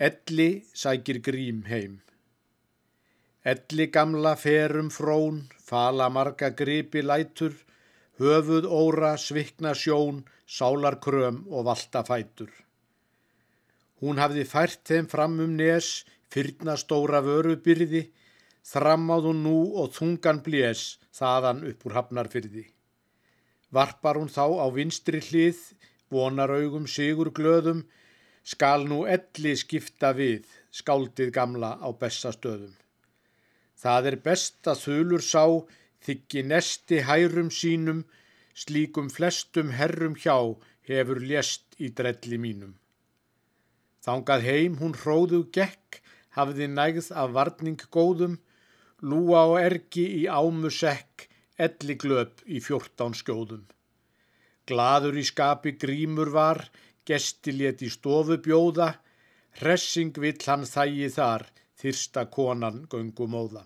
Elli sækir grím heim. Elli gamla ferum frón, fala marga gripi lætur, höfuð óra, svikna sjón, sálar kröm og valta fætur. Hún hafði fært þeim fram um nes, fyrna stóra vörubyrði, þrammáð hún nú og þungan blés þaðan upp úr hafnarfyrði. Varpar hún þá á vinstri hlið, vonar augum sigur glöðum, skal nú elli skipta við, skáldið gamla á bestastöðum. Það er best að þulur sá, þykki nesti hærum sínum, slíkum flestum herrum hjá hefur lést í drelli mínum. Þangað heim hún hróðu gekk, hafði nægð af varning góðum, lúa og ergi í ámu sekk, elli glöp í fjórtán skjóðum. Gladur í skapi grímur var, gesti let í stofu bjóða, hressing vill hann þægi þar, þyrsta konan göngumóða.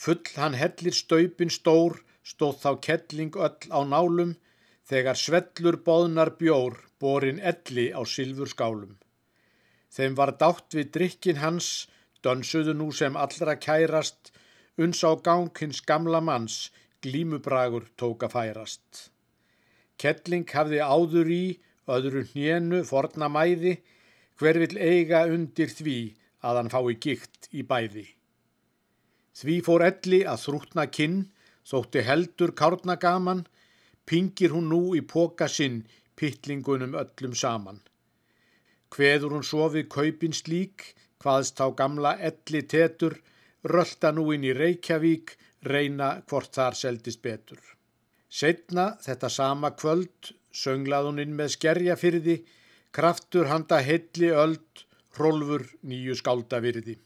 Full hann hellir staupin stór, stóð þá kettling öll á nálum, þegar svellur boðnar bjór, borin elli á silfur skálum. Þeim var dátt við drikkin hans, dönsuðu nú sem allra kærast, uns á gang hins gamla manns, glímubragur tók að færast. Kettling hafði áður í, öðru hnénu, forna mæði, hver vill eiga undir því að hann fái gikt í bæði. Því fór elli að þrútna kinn, þótti heldur kárna gaman, pingir hún nú í póka sinn, pittlingunum öllum saman. Hveður hún svo við kaupin slík, hvaðst þá gamla elli tetur, rölda nú inn í Reykjavík, reyna hvort þar seldist betur. Setna þetta sama kvöld sönglað hún inn með skerjafyrði, kraftur handa helli öld, hrólfur nýju skáldavirði.